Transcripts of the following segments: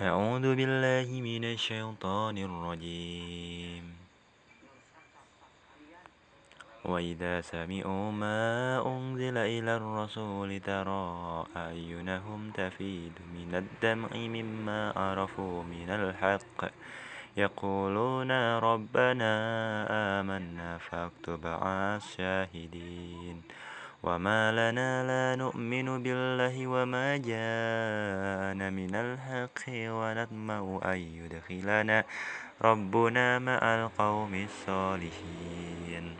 أعوذ بالله من الشيطان الرجيم. وإذا سمعوا ما أنزل إلى الرسول ترى أعينهم تفيد من الدمع مما عرفوا من الحق. يقولون ربنا آمنا فاكتب على الشاهدين. وما لنا لا نؤمن بالله وما جاءنا من الحق ونطمع أن يدخلنا ربنا مع القوم الصالحين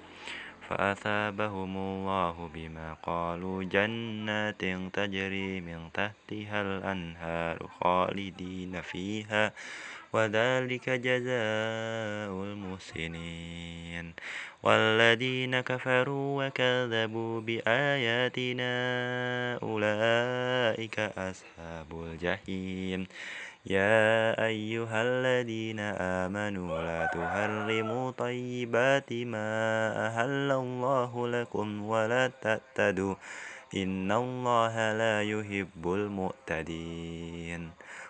فأثابهم الله بما قالوا جنات تجري من تحتها الأنهار خالدين فيها وذلك جزاء المحسنين والذين كفروا وكذبوا بآياتنا أولئك أصحاب الجحيم. يا أيها الذين آمنوا لا تحرموا طيبات ما أهل الله لكم ولا تعتدوا إن الله لا يحب المعتدين.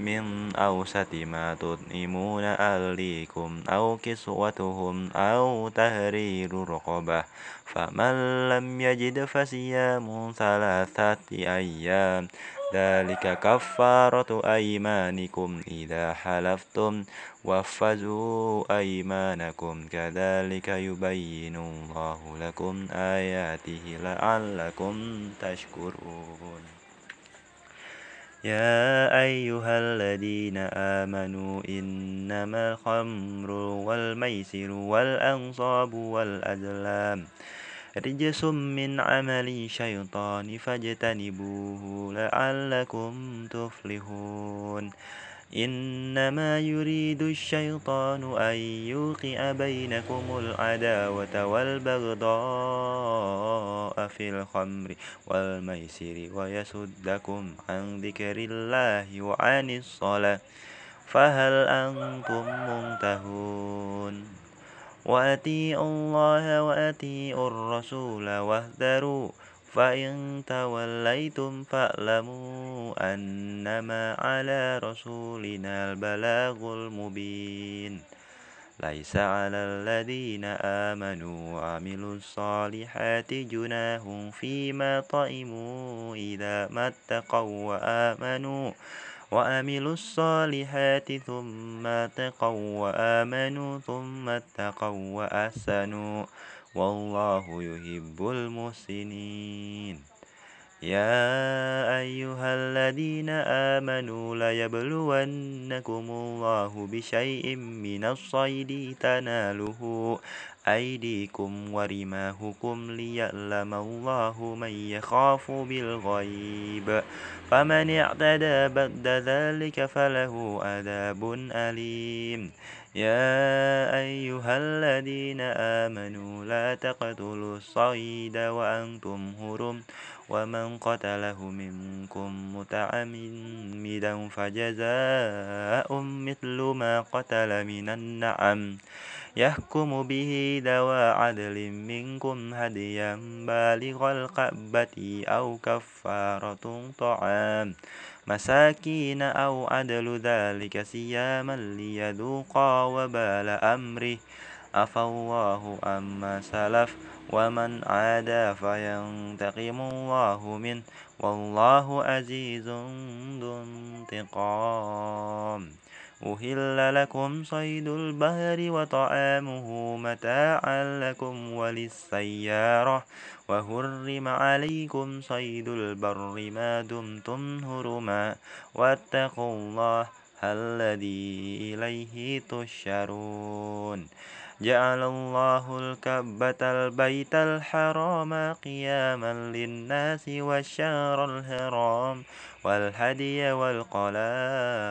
من أوسط ما تطعمون أهليكم أو كسوتهم أو تهرير رقبة فمن لم يجد فصيام ثلاثة أيام ذلك كفارة أيمانكم إذا حلفتم واحفظوا أيمانكم كذلك يبين الله لكم آياته لعلكم تشكرون يا أيها الذين آمنوا إنما الخمر والميسر والأنصاب والأزلام رجس من عمل الشيطان فاجتنبوه لعلكم تفلحون إنما يريد الشيطان أن يوقع بينكم العداوة والبغضاء في الخمر والميسر ويصدكم عن ذكر الله وعن الصلاة فهل أنتم منتهون؟ وأتيئوا الله وأتيئوا الرسول واهذروا فإن توليتم فاعلموا أنما على رسولنا البلاغ المبين ليس على الذين آمنوا وعملوا الصالحات جناه فيما طئموا إذا ما اتقوا وآمنوا وعملوا الصالحات ثم اتقوا وآمنوا ثم اتقوا وأحسنوا والله يحب المحسنين. يا أيها الذين آمنوا ليبلونكم الله بشيء من الصيد تناله أيديكم ورماهكم ليعلم الله من يخاف بالغيب. فمن اعتدى بعد ذلك فله عذاب أليم. يا أيها الذين آمنوا لا تقتلوا الصيد وأنتم هرم ومن قتله منكم متعمدا فجزاء مثل ما قتل من النعم يحكم به ذوى عدل منكم هديا بالغ القبة أو كفارة طعام مساكين أو عدل ذلك صياما ليذوقا وبال أمره. عفى الله عما سلف ومن عادى فينتقم الله منه والله عزيز ذو انتقام. أهل لكم صيد البحر وطعامه متاعا لكم وللسيارة وهرم عليكم صيد البر ما دمتم هرما واتقوا الله الذي إليه تشرون جعل الله الكعبة البيت الحرام قياما للناس والشهر الحرام والهدي والقلائد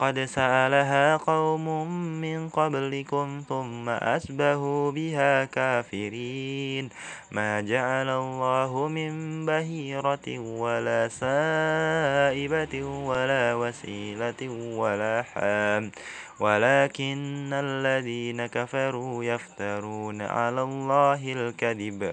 قد سألها قوم من قبلكم ثم أسبهوا بها كافرين ما جعل الله من بهيرة ولا سائبة ولا وسيلة ولا حام ولكن الذين كفروا يفترون على الله الكذب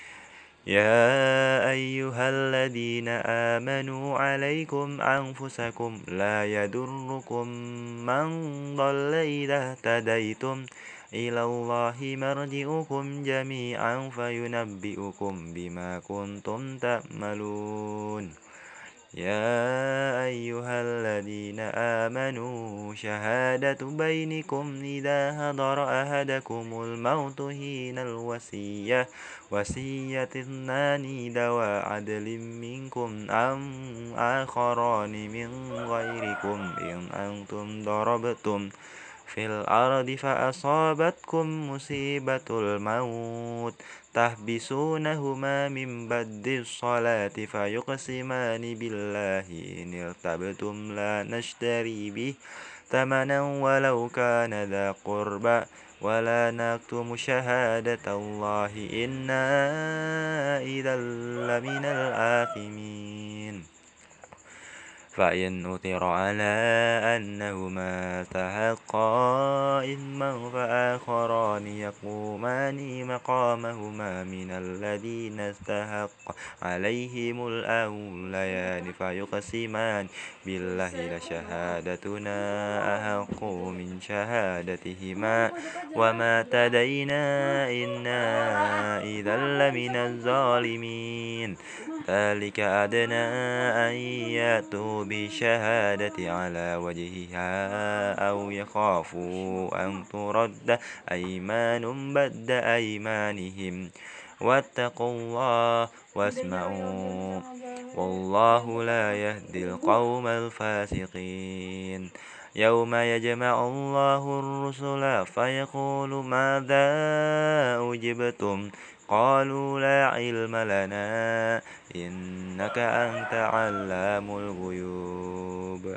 يا أيها الذين آمنوا عليكم أنفسكم لا يدركم من ضل إذا اهتديتم إلى الله مرجئكم جميعا فينبئكم بما كنتم تعملون يا أيها الذين آمنوا شهادة بينكم إذا حضر أحدكم الموت حين الوصية وصية اثنان ذوى عدل منكم أم آخران من غيركم إن أنتم ضربتم في الأرض فأصابتكم مصيبة الموت. تحبسونهما من بد الصلاة فيقسمان بالله. إن ارتبتم لا نشتري به ثمنا ولو كان ذا قربى ولا نكتم شهادة الله. إنا إذا لمن الآثمين. فإن أثر على أنهما استحقا إثما فآخران يقومان مقامهما من الذين استحق عليهم الأوليان فيقسمان بالله لشهادتنا أحق من شهادتهما وما تدينا إنا إذا لمن الظالمين ذلك أدنى أن يأتوا بشهادة على وجهها أو يخافوا أن ترد أيمان بد أيمانهم. واتقوا الله واسمعوا. والله لا يهدي القوم الفاسقين. يوم يجمع الله الرسل فيقول ماذا أجبتم؟ قالوا لا علم لنا إنك أنت علام الغيوب.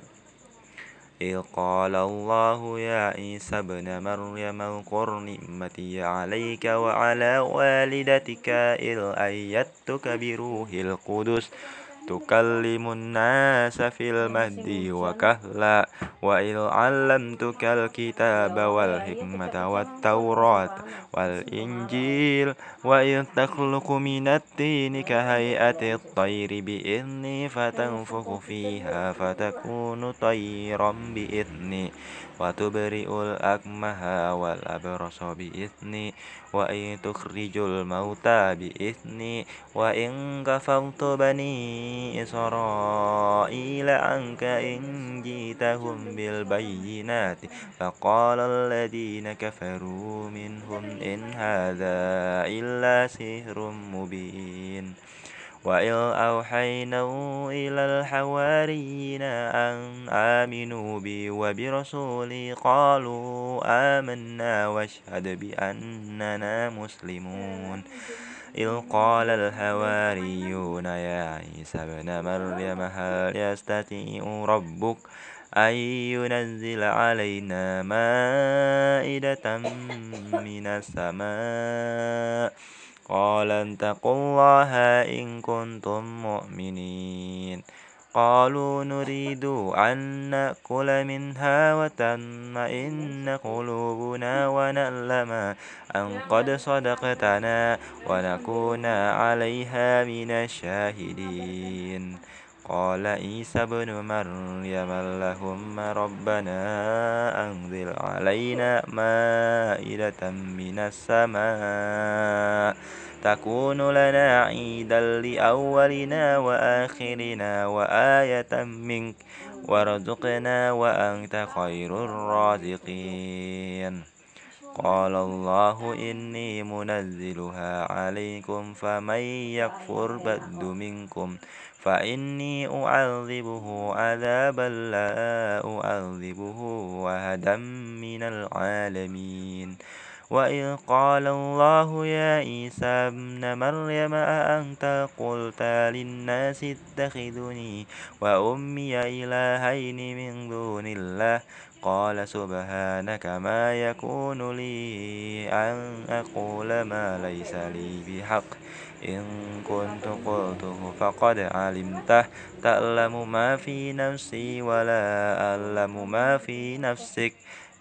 إذ قال الله يا عيسى ابن مريم اذكر نعمتي عليك وعلى والدتك إذ أيدتك بروح القدس. تكلم الناس في المهد وكهلا وإذ علمتك الكتاب والحكمة والتوراة والإنجيل وإذ تخلق من التين كهيئة الطير بإذني فتنفخ فيها فتكون طيرا بإذني وتبرئ الأكمه والأبرص بإذني وإن تخرج الموتى بإذني وإن كفرت بني إسرائيل عنك إن جيتهم بالبينات فقال الذين كفروا منهم إن هذا إلا سحر مبين وإذ أوحينا إلى الحواريين أن آمنوا بي وبرسولي قالوا آمنا واشهد بأننا مسلمون إذ قال الحواريون يا عيسى ابن مريم هل يستطيع ربك أن ينزل علينا مائدة من السماء؟ قال اتقوا الله إن كنتم مؤمنين. قالوا نريد أن نأكل منها وتطمئن قلوبنا ونعلم أن قد صدقتنا ونكون عليها من الشاهدين. قال عيسى ابن مريم اللهم ربنا أنزل علينا مائدة من السماء. تكون لنا عيدا لأولنا وآخرنا وآية منك وارزقنا وأنت خير الرازقين. قال الله إني منزلها عليكم فمن يكفر بعد منكم فإني أعذبه عذابا لا أعذبه أحدا من العالمين. وإذ قال الله يا عيسى ابن مريم أأنت قلت للناس اتخذني وأمي إلهين من دون الله قال سبحانك ما يكون لي أن أقول ما ليس لي بحق إن كنت قلته فقد علمته تعلم ما في نفسي ولا أعلم ما في نفسك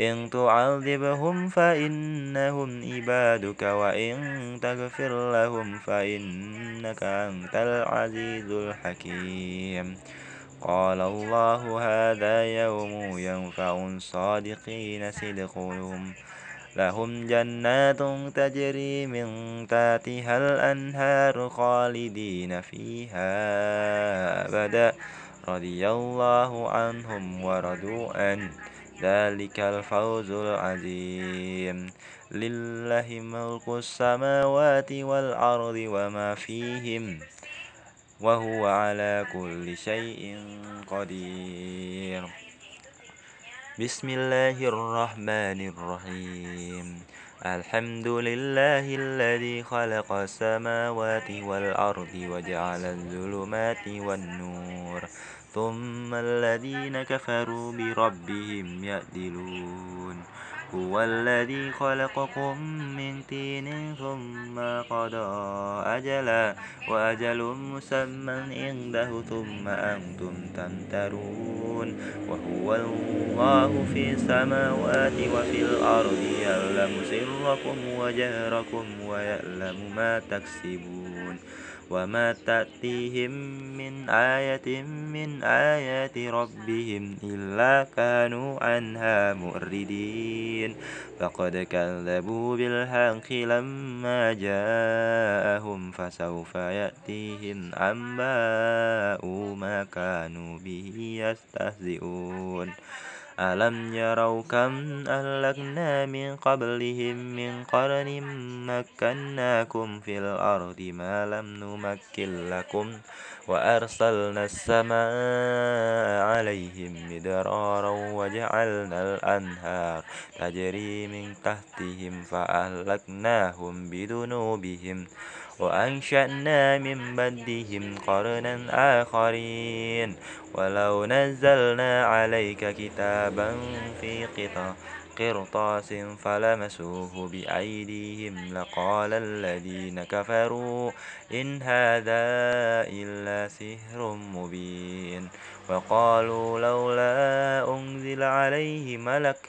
إن تعذبهم فإنهم عبادك وإن تغفر لهم فإنك أنت العزيز الحكيم. قال الله هذا يوم ينفع الصادقين صدقهم. لهم جنات تجري من تحتها الأنهار خالدين فيها أبدا. رضي الله عنهم ورضوا عنه. ذلك الفوز العظيم. لله ملك السماوات والأرض وما فيهم وهو على كل شيء قدير. بسم الله الرحمن الرحيم. الحمد لله الذي خلق السماوات والأرض وجعل الظلمات والنور. ثم الذين كفروا بربهم يأدلون هو الذي خلقكم من تين ثم قضى أجلا وأجل مسمى عنده ثم أنتم تمترون. وهو الله في السماوات وفي الأرض يعلم سركم وجهركم ويعلم ما تكسبون. وما تأتيهم من آية من آيات ربهم إلا كانوا عنها مؤردين فقد كذبوا بالحق لما جاءهم فسوف يأتيهم أنباء ما كانوا به يستهزئون ألم يروا كم أهلكنا من قبلهم من قرن مكناكم في الأرض ما لم نمكن لكم وأرسلنا السماء عليهم مدرارا وجعلنا الأنهار تجري من تحتهم فأهلكناهم بذنوبهم وأنشأنا من بدهم قرنا آخرين. ولو نزلنا عليك كتابا في قطع قرطاس فلمسوه بأيديهم لقال الذين كفروا إن هذا إلا سحر مبين. وقالوا لولا أنزل عليه ملك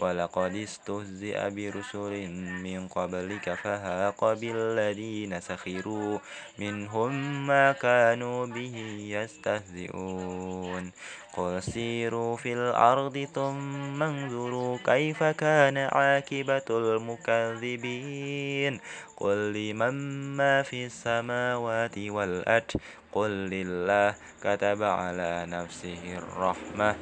ولقد استهزئ برسل من قبلك فهاق بالذين سخروا منهم ما كانوا به يستهزئون. قل سيروا في الأرض ثم انظروا كيف كان عاقبة المكذبين. قل لمن ما في السماوات والأرض؟ قل لله كتب على نفسه الرحمة.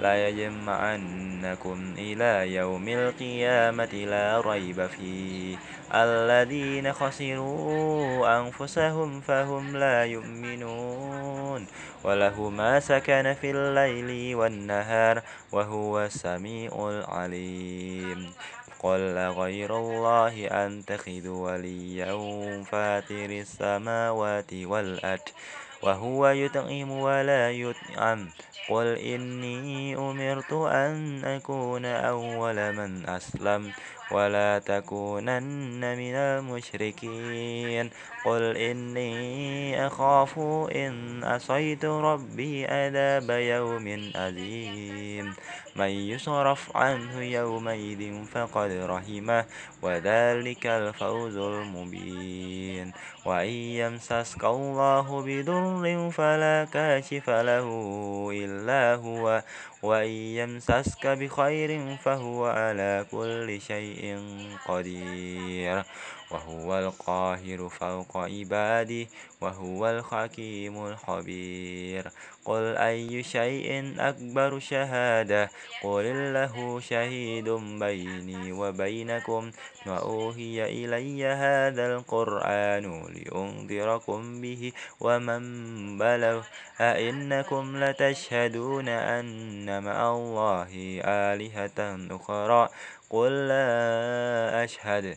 لا يجمعنكم إلى يوم القيامة لا ريب فيه. الذين خسروا أنفسهم فهم لا يؤمنون. وله ما سكن في الليل والنهار وهو السميع العليم. قل غير الله أنتخذ وليا فاتر السماوات والأرض وهو يطعم ولا يطعم قل إني أمرت أن أكون أول من أسلم ولا تكونن من المشركين قل إني أخاف إن أصيت ربي عذاب يوم أليم من يصرف عنه يومئذ فقد رحمه وذلك الفوز المبين وإن يمسسك الله بضر فلا كاشف له إلا هو وإن يمسسك بخير فهو على كل شيء قدير وهو القاهر فوق عباده وهو الحكيم الخبير. قل أي شيء أكبر شهادة؟ قل الله شهيد بيني وبينكم وأوهي إلي هذا القرآن لأنذركم به. ومن بلغ أئنكم لتشهدون أن مع الله آلهة أخرى؟ قل لا أشهد.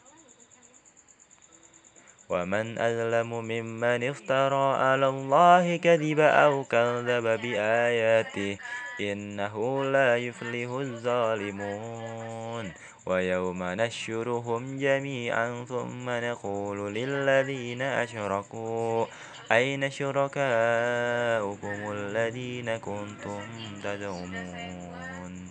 ومن أظلم ممن افترى على الله كذبا أو كذب بآياته إنه لا يفلح الظالمون ويوم نشرهم جميعا ثم نقول للذين أشركوا أين شركاؤكم الذين كنتم تزعمون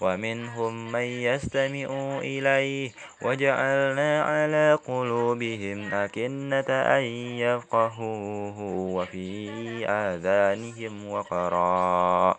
ومنهم من يستمع إليه وجعلنا على قلوبهم أكنة أن يفقهوه وفي آذانهم وقرا.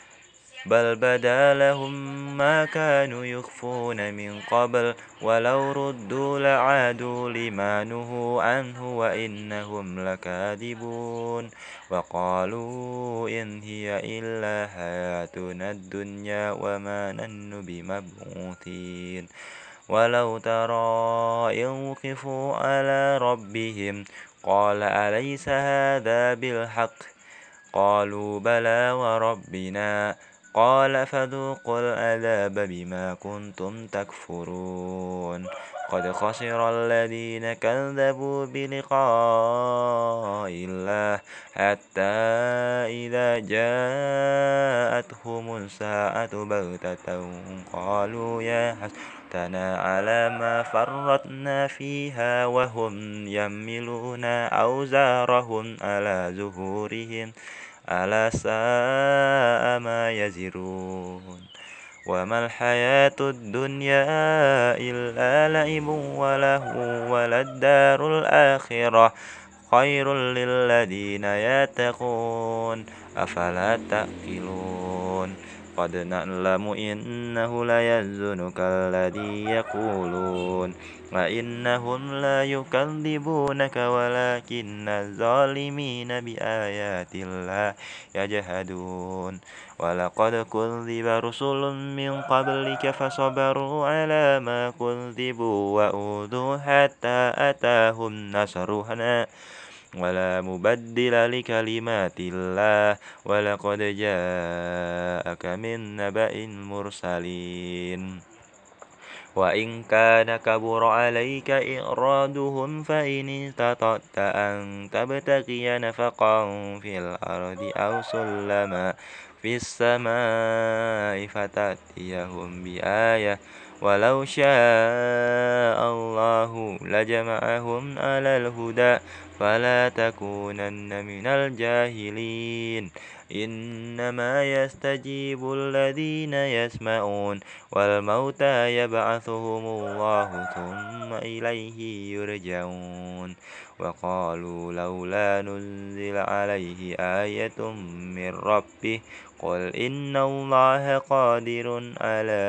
بل بدا لهم ما كانوا يخفون من قبل ولو ردوا لعادوا لما نهوا عنه وإنهم لكاذبون وقالوا إن هي إلا حياتنا الدنيا وما نن بمبعوثين ولو ترى إن وقفوا على ربهم قال أليس هذا بالحق؟ قالوا بلى وربنا قال فذوقوا العذاب بما كنتم تكفرون. قد خسر الذين كذبوا بلقاء الله حتى إذا جاءتهم الساعة بغتة قالوا يا حسرتنا على ما فرطنا فيها وهم يملون أوزارهم على ظهورهم ألا ساء ما يزرون وما الحياة الدنيا إلا لعب ولهو وللدار الآخرة خير للذين يتقون أفلا تأكلون قد نعلم إنه ليزنك الذي يقولون وإنهم لا يكذبونك ولكن الظالمين بآيات الله يجهدون ولقد كذب رسل من قبلك فصبروا على ما كذبوا وأوذوا حتى أتاهم نصرنا ولا مبدل لكلمات الله ولقد جاءك من نبأ المرسلين. وإن كان كبر عليك إرادهم فإن استطعت أن تبتغي نفقا في الأرض أو سلما في السماء فتأتيهم بآية ولو شاء الله لجمعهم على الهدى فلا تكونن من الجاهلين. إنما يستجيب الذين يسمعون والموتى يبعثهم الله ثم إليه يرجعون. وقالوا لولا نزل عليه آية من ربه قل إن الله قادر على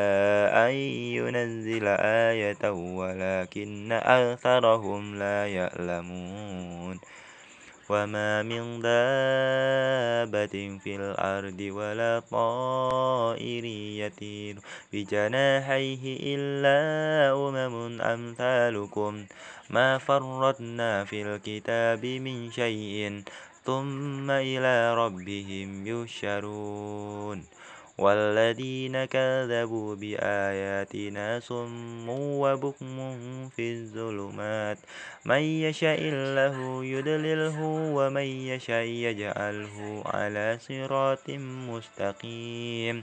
أن ينزل آية ولكن أكثرهم لا يعلمون وما من دابة في الأرض ولا طائر يطير بجناحيه إلا أمم أمثالكم ما فرطنا في الكتاب من شيء ثم إلى ربهم يشرون والذين كذبوا بآياتنا صم وبكم في الظلمات من يشاء الله يدلله ومن يشاء يجعله على صراط مستقيم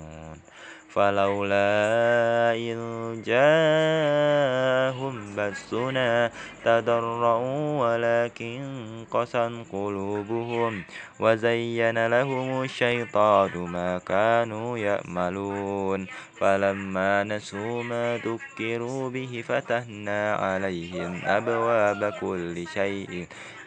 فلولا إن جاءهم بسنا تضرعوا ولكن قسا قلوبهم وزين لهم الشيطان ما كانوا يأملون فلما نسوا ما ذكروا به فتحنا عليهم أبواب كل شيء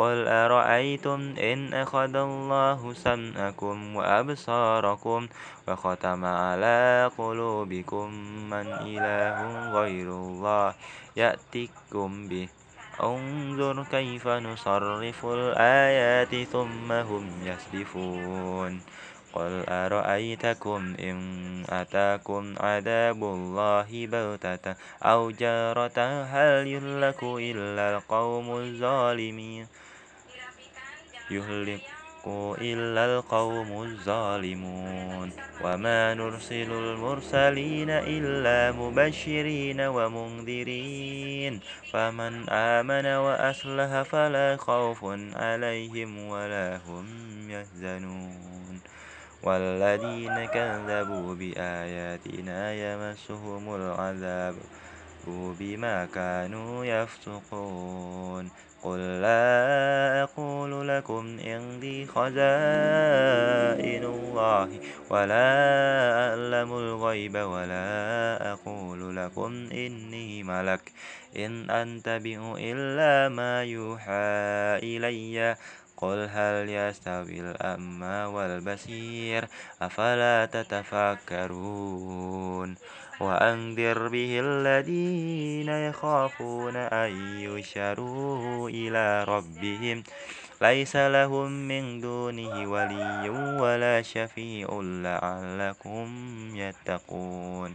قل أرأيتم إن أخذ الله سمعكم وأبصاركم وختم على قلوبكم من إله غير الله يأتيكم به انظر كيف نصرف الآيات ثم هم يصدفون قل أرأيتكم إن أتاكم عذاب الله بغتة أو جارة هل يهلك إلا القوم الظالمين يهلك إلا القوم الظالمون. وما نرسل المرسلين إلا مبشرين ومنذرين. فمن آمن وأصلح فلا خوف عليهم ولا هم يحزنون. والذين كذبوا بآياتنا يمسهم العذاب بما كانوا يفسقون. قل لا أقول لكم عندي خزائن الله ولا أعلم الغيب ولا أقول لكم إني ملك إن أنتبئ إلا ما يوحى إلي قل هل يستوي الأعمى والبصير أفلا تتفكرون وأنذر به الذين يخافون أن يشروا إلى ربهم. ليس لهم من دونه ولي ولا شفيع لعلكم يتقون.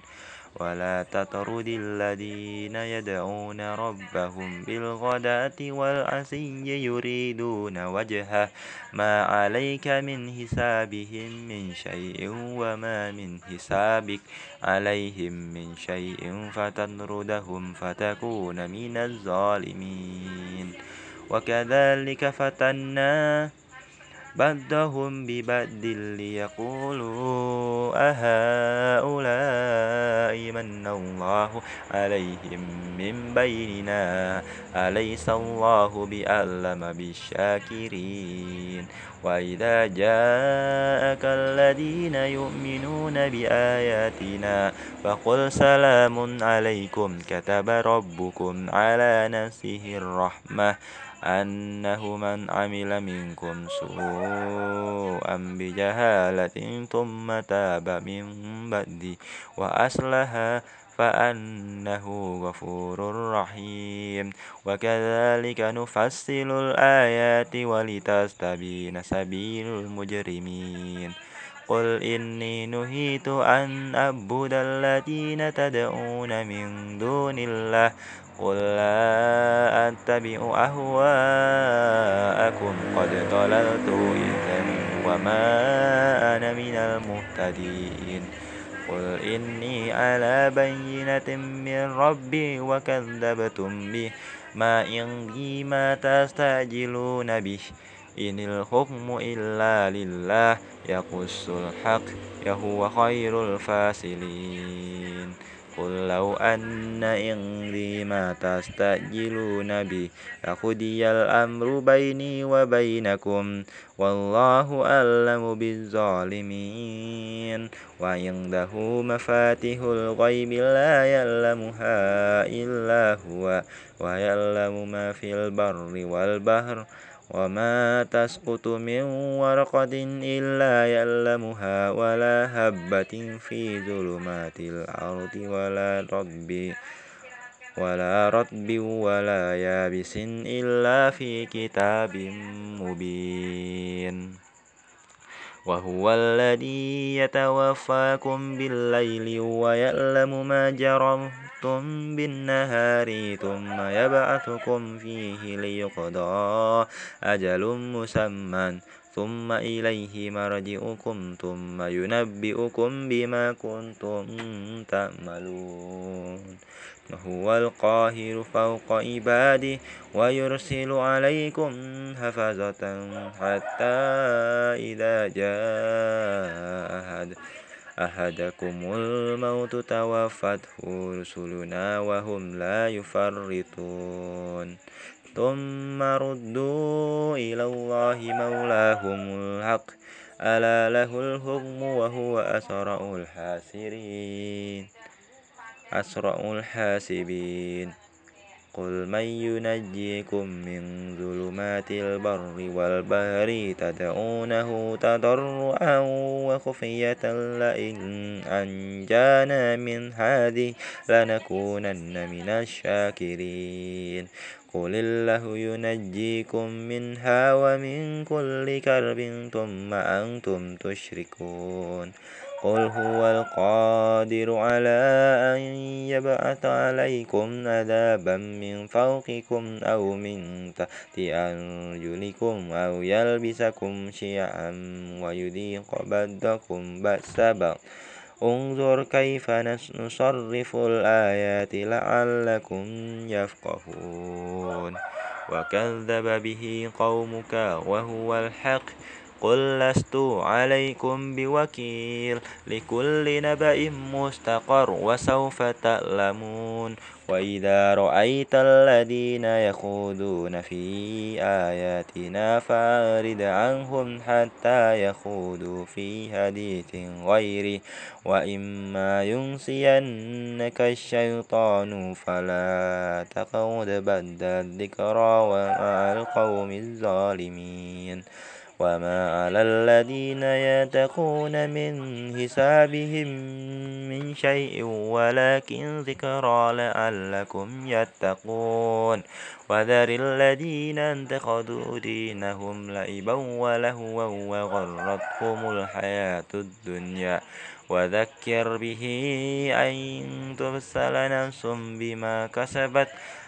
ولا تطرد الذين يدعون ربهم بالغداة والعشي يريدون وجهه. ما عليك من حسابهم من شيء وما من حسابك. عليهم من شيء فتطردهم فتكون من الظالمين. وكذلك فتنا بعدهم ببعد ليقولوا أهؤلاء من الله عليهم من بيننا أليس الله بأعلم بالشاكرين وإذا جاءك الذين يؤمنون بآياتنا فقل سلام عليكم كتب ربكم على نفسه الرحمة أنه من عمل منكم سوءا بجهالة ثم تاب من بعد وأصلح فأنه غفور رحيم. وكذلك نفصل الآيات ولتستبين سبيل المجرمين. قل إني نهيت أن أعبد الذين تدعون من دون الله قل لا أتبع أهواءكم قد ضللت إذا وما أنا من المهتدين قل إني على بينة من ربي وكذبتم به ما عندي ما تستعجلون به إن الحكم إلا لله يقص الحق يهو خير الفاصلين قل لو أن عندي ما تستعجلون به لقضي الأمر بيني وبينكم والله أعلم بالظالمين وعنده مفاتيح الغيب لا يعلمها إلا هو ويعلم ما في البر والبحر وما تسقط من ورقة إلا يعلمها ولا هبة في ظلمات الأرض ولا رب ولا رطب ولا يابس إلا في كتاب مبين وهو الذي يتوفاكم بالليل ويعلم ما جرمتم بالنهار ثم يبعثكم فيه ليقضى أجل مسمى ثم إليه مرجعكم ثم ينبئكم بما كنتم تعملون وهو القاهر فوق عباده ويرسل عليكم حفظة حتى إذا جاء أحد أحدكم الموت توفته رسلنا وهم لا يفرطون. ثم ردوا إلى الله مولاهم الحق. ألا له الحكم وهو أسرع الحاسرين أسرع الحاسبين. قل من ينجيكم من ظلمات البر والبحر تدعونه تضرعا وخفية لئن أنجانا من هذه لنكونن من الشاكرين قل الله ينجيكم منها ومن كل كرب ثم أنتم تشركون قل هو القادر على أن يبعث عليكم عذابا من فوقكم أو من تحت أرجلكم أو يلبسكم شيعا ويذيق بعضكم بأس بعض انظر كيف نصرف الآيات لعلكم يفقهون. وكذب به قومك وهو الحق. قل لست عليكم بوكيل لكل نبأ مستقر وسوف تعلمون وإذا رأيت الذين يخوضون في آياتنا فأعرض عنهم حتى يخوضوا في حديث غيره وإما ينسينك الشيطان فلا تقعد بعد الذكرى ومع القوم الظالمين وما على الذين يتقون من حسابهم من شيء ولكن ذكرى لعلكم يتقون وذر الذين اتخذوا دينهم لعبا ولهوا وغرتهم الحياة الدنيا وذكر به أن تبسل نفس بما كسبت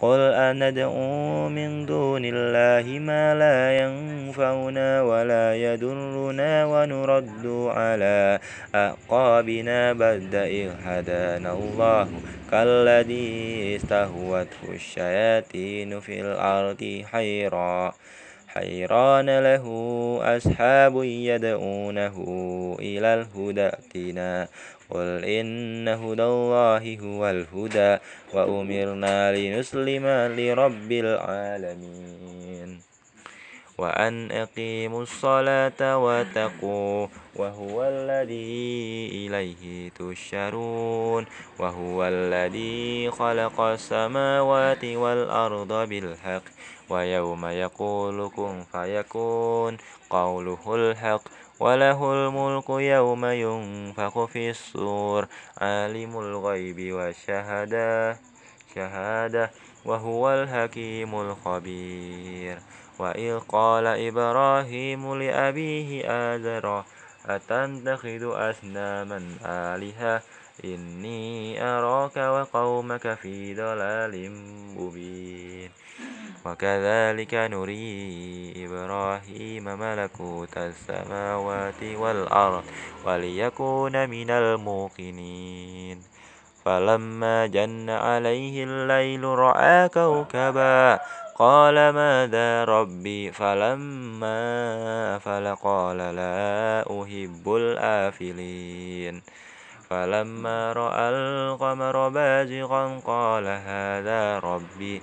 قل أندعو من دون الله ما لا ينفعنا ولا يضرنا ونرد على أعقابنا بعد إذ هدانا الله كالذي استهوته الشياطين في الأرض حيرا حيران له أصحاب يدعونه إلى الهدى ائتنا قل إن هدى الله هو الهدى وأمرنا لنسلم لرب العالمين وأن أقيموا الصلاة واتقوا وهو الذي إليه تشرون وهو الذي خلق السماوات والأرض بالحق ويوم يقول كن فيكون قوله الحق وله الملك يوم ينفخ في الصور عالم الغيب والشهادة شهادة وهو الحكيم الخبير. وإذ قال إبراهيم لأبيه آذر أتتخذ أصناما آلهة؟ إني أراك وقومك في ضلال مبين. وكذلك نري إبراهيم ملكوت السماوات والأرض وليكون من الموقنين. فلما جن عليه الليل رأى كوكبا قال ماذا ربي؟ فلما أفل قال لا أحب الآفلين. فلما رأى القمر بازغا قال هذا ربي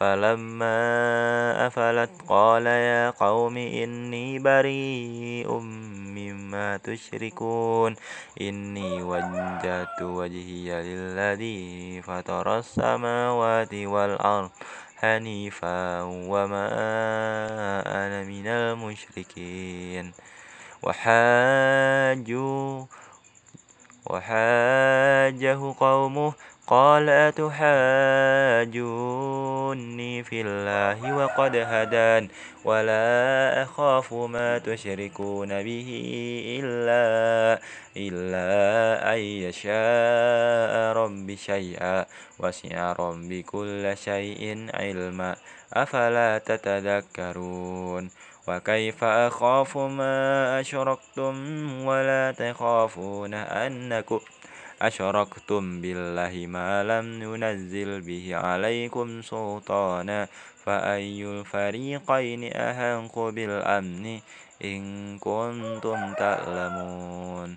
فلما أفلت قال يا قوم إني بريء مما تشركون. إني وجهت وجهي للذي فطر السماوات والأرض حنيفا وما أنا من المشركين. وحاجوا وحاجه قومه قال أتحاجوني في الله وقد هدان ولا أخاف ما تشركون به إلا إلا أن يشاء ربي شيئا وسع ربي كل شيء علما أفلا تتذكرون وكيف أخاف ما أشركتم ولا تخافون أنكم أشركتم بالله ما لم ينزل به عليكم سلطانا فأي الفريقين أحق بالأمن إن كنتم تعلمون.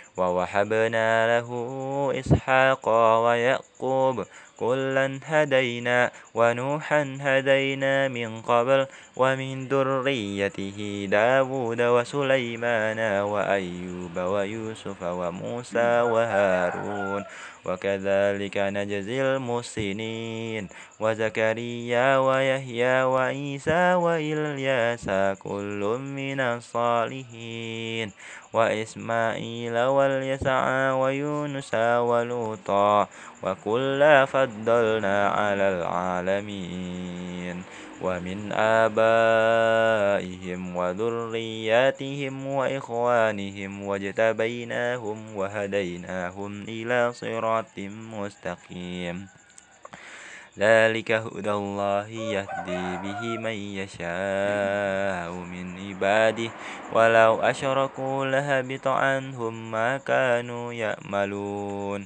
ووهبنا له إسحاق ويعقوب كلا هدينا ونوحا هدينا من قبل ومن ذريته داود وسليمان وأيوب ويوسف وموسى وهارون وكذلك نجزي المحسنين. وزكريا ويحيى وعيسى وإلياس كل من الصالحين. وإسماعيل واليسع ويونس ولوطا وكلا فضلنا على العالمين. ومن آبائهم وذرياتهم وإخوانهم واجتبيناهم وهديناهم إلى صراط مستقيم. ذلك هدى الله يهدي به من يشاء من عباده. ولو أشركوا لهبط عنهم ما كانوا يأملون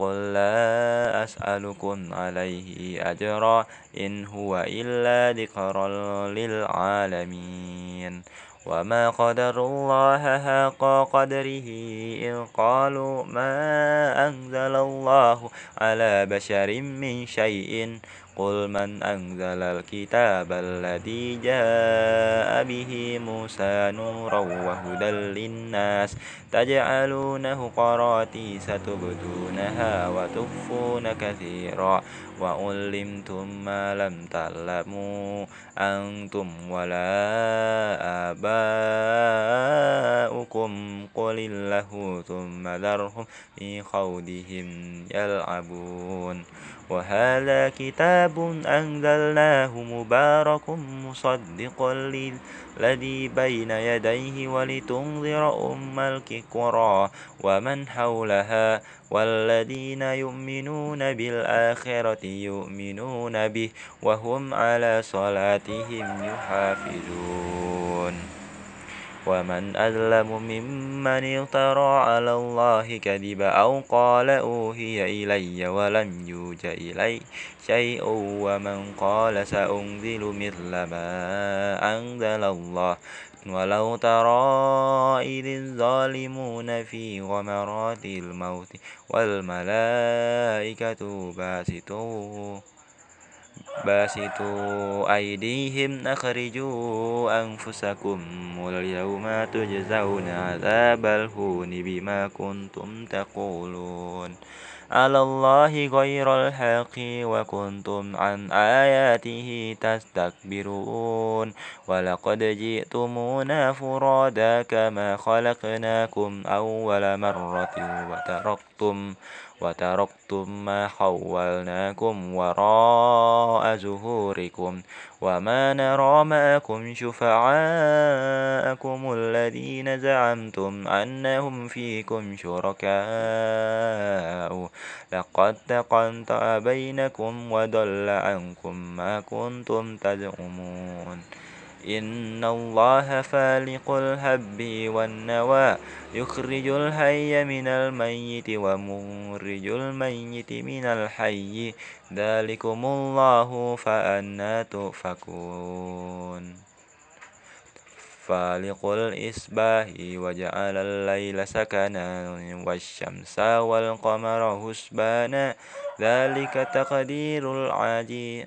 قل لا أسألكم عليه أجرا إن هو إلا ذكر للعالمين. وما قدر الله حق قدره إذ قالوا ما أنزل الله على بشر من شيء. قل من أنزل الكتاب الذي جاء به موسى نورا وهدى للناس تجعلونه قراتيس تبدونها وتخفون كثيرا وعلمتم ما لم تعلموا أنتم ولا آباؤكم قل الله ثم ذرهم في خوضهم يلعبون وهذا كتاب أنزلناه مبارك مصدق الذي بين يديه ولتنذر أم الكرى ومن حولها والذين يؤمنون بالآخرة يؤمنون به وهم على صلاتهم يحافظون. ومن أظلم ممن افترى على الله كذبا أو قال أوهي إلي ولم يوج إلي شيء ومن قال سأنزل مثل ما أنزل الله ولو ترى إذ الظالمون في غمرات الموت والملائكة باسطوا باسطوا أيديهم أخرجوا أنفسكم اليوم تجزون عذاب الهون بما كنتم تقولون. على الله غير الحق وكنتم عن آياته تستكبرون. ولقد جئتمونا فرادا كما خلقناكم أول مرة وتركتم وتركتم ما خولناكم وراء ظهوركم وما نرى معكم شفعاءكم الذين زعمتم أنهم فيكم شركاء. لقد تقنطع بينكم وضل عنكم ما كنتم تزعمون. إن الله فالق الهب والنوى يخرج الحي من الميت ومخرج الميت من الحي. ذلكم الله فأنا تؤفكون. فالق الإصباح وجعل الليل سكنا والشمس والقمر حسبانا ذلك تقدير العزيز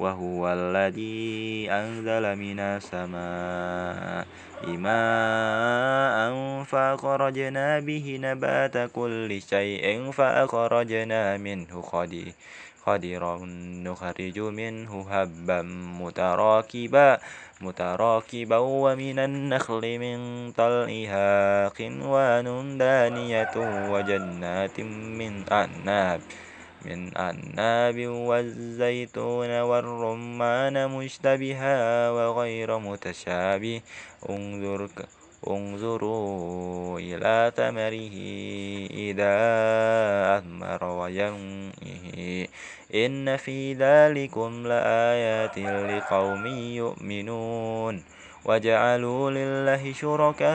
وهو الذي أنزل من السماء ماء فأخرجنا به نبات كل شيء فأخرجنا منه خضرا نخرج منه هبا متراكبا متراكبا ومن النخل من طلعها قنوان دانية وجنات من أعناب من أعناب والزيتون والرمان مشتبها وغير متشابه. انظر انظروا إلى ثمره إذا أثمر وينعه إن في ذلكم لآيات لقوم يؤمنون. وجعلوا لله شركاء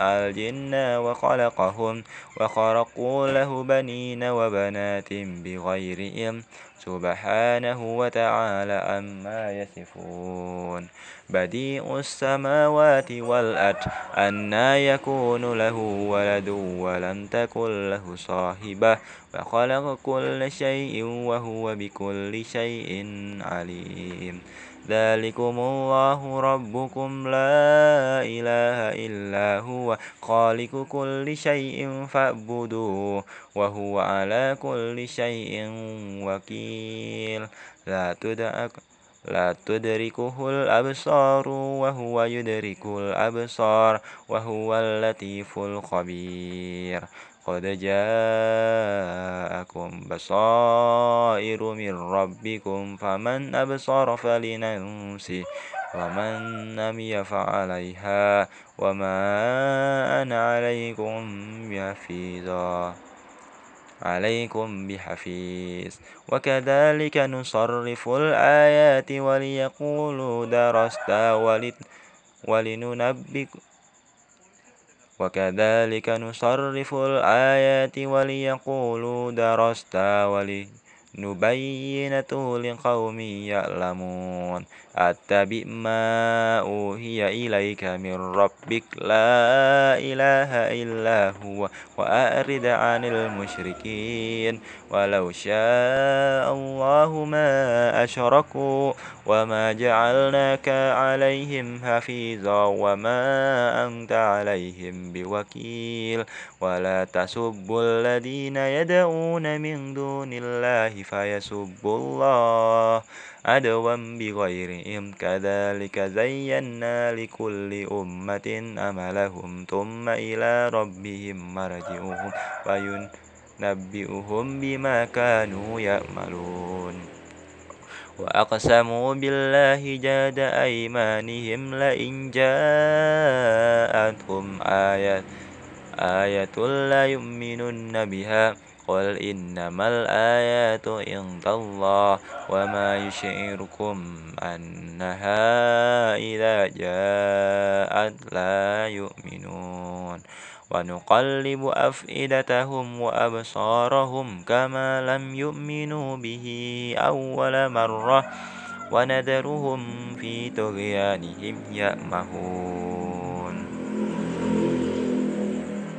الجن وخلقهم وخرقوا له بنين وبنات بغير علم سبحانه وتعالى عما يصفون. بديع السماوات والأرض أنا يكون له ولد ولم تكن له صاحبة وخلق كل شيء وهو بكل شيء عليم. ذلكم الله ربكم لا إله إلا هو خالق كل شيء فاعبدوه وهو على كل شيء وكيل. لا تدرك لا تدركه الأبصار وهو يدرك الأبصار وهو اللطيف الخبير. قد جاءكم بصائر من ربكم فمن أبصر فلنفسه ومن لم يفعليها وما أنا عليكم بحفيظا عليكم بحفيظ. وكذلك نصرف الآيات وليقولوا درست ولننبئ وكذلك نصرف الآيات وليقولوا درست ولنبينته لقوم يعلمون. أتبع ما أوهي إليك من ربك. لا إله إلا هو وأعرض عن المشركين. ولو شاء الله ما أشركوا وما جعلناك عليهم حفيظا وما أنت عليهم بوكيل. ولا تسبوا الذين يدعون من دون الله فيسبوا الله عدوا بغير علم كذلك زينا لكل أمة أملهم ثم إلى ربهم مرجعهم فينبئهم بما كانوا يعملون. وأقسموا بالله جاد أيمانهم لئن جاءتهم آية آية لا يؤمنن بها. قل إنما الآيات عند الله وما يشعركم أنها إذا جاءت لا يؤمنون ونقلب أفئدتهم وأبصارهم كما لم يؤمنوا به أول مرة ونذرهم في طغيانهم يأمهون